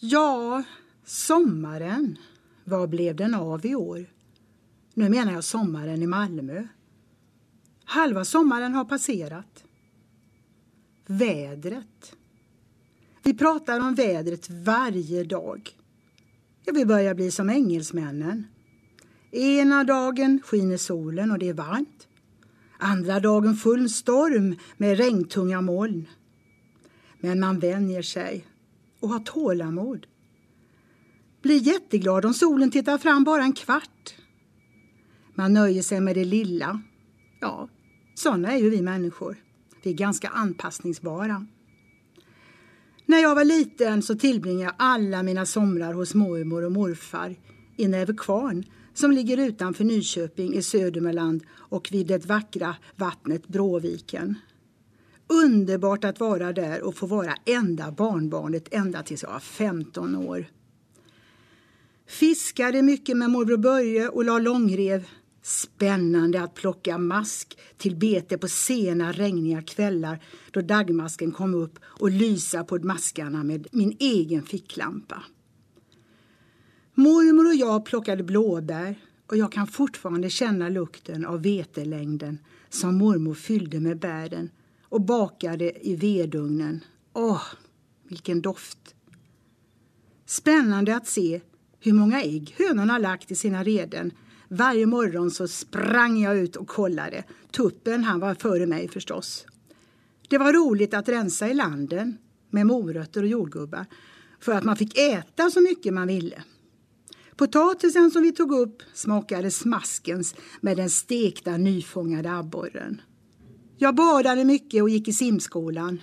Ja, sommaren. Vad blev den av i år? Nu menar jag sommaren i Malmö. Halva sommaren har passerat. Vädret. Vi pratar om vädret varje dag. Jag vi börjar bli som engelsmännen. Ena dagen skiner solen och det är varmt. Andra dagen full storm med regntunga moln. Men man vänjer sig och ha tålamod. Bli jätteglad om solen tittar fram bara en kvart. Man nöjer sig med det lilla. Ja, sådana är ju vi människor. Vi är ganska anpassningsbara. När jag var liten så tillbringade jag alla mina somrar hos mormor och morfar i Nävekvarn som ligger utanför Nyköping i Södermanland och vid det vackra vattnet Bråviken. Underbart att vara där och få vara enda barnbarnet ända tills jag var 15 år. Fiskade mycket med morbror Börje och la långrev. Spännande att plocka mask till bete på sena regniga kvällar då dagmasken kom upp och lysa på maskarna med min egen ficklampa. Mormor och jag plockade blåbär och jag kan fortfarande känna lukten av vetelängden som mormor fyllde med bären och bakade i vedugnen. Åh, vilken doft! Spännande att se hur många ägg hönorna lagt i sina reden. Varje morgon så sprang jag ut och kollade. Tuppen han var före mig förstås. Det var roligt att rensa i landen med morötter och jordgubbar för att man fick äta så mycket man ville. Potatisen som vi tog upp smakade smaskens med den stekta nyfångade abborren. Jag badade mycket och gick i simskolan.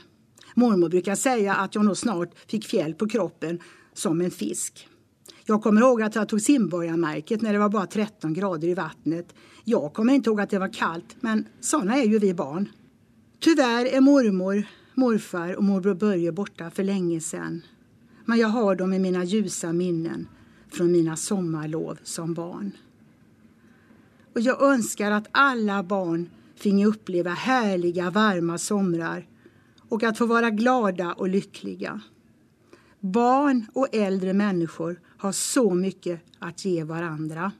Mormor brukar säga att jag nog snart fick fjäll på kroppen som en fisk. Jag kommer ihåg att jag tog simborgarmärket när det var bara 13 grader i vattnet. Jag kommer inte ihåg att det var kallt, men såna är ju vi barn. Tyvärr är mormor, morfar och morbror Börje borta för länge sedan. Men jag har dem i mina ljusa minnen från mina sommarlov som barn. Och jag önskar att alla barn finge uppleva härliga varma somrar och att få vara glada och lyckliga. Barn och äldre människor har så mycket att ge varandra.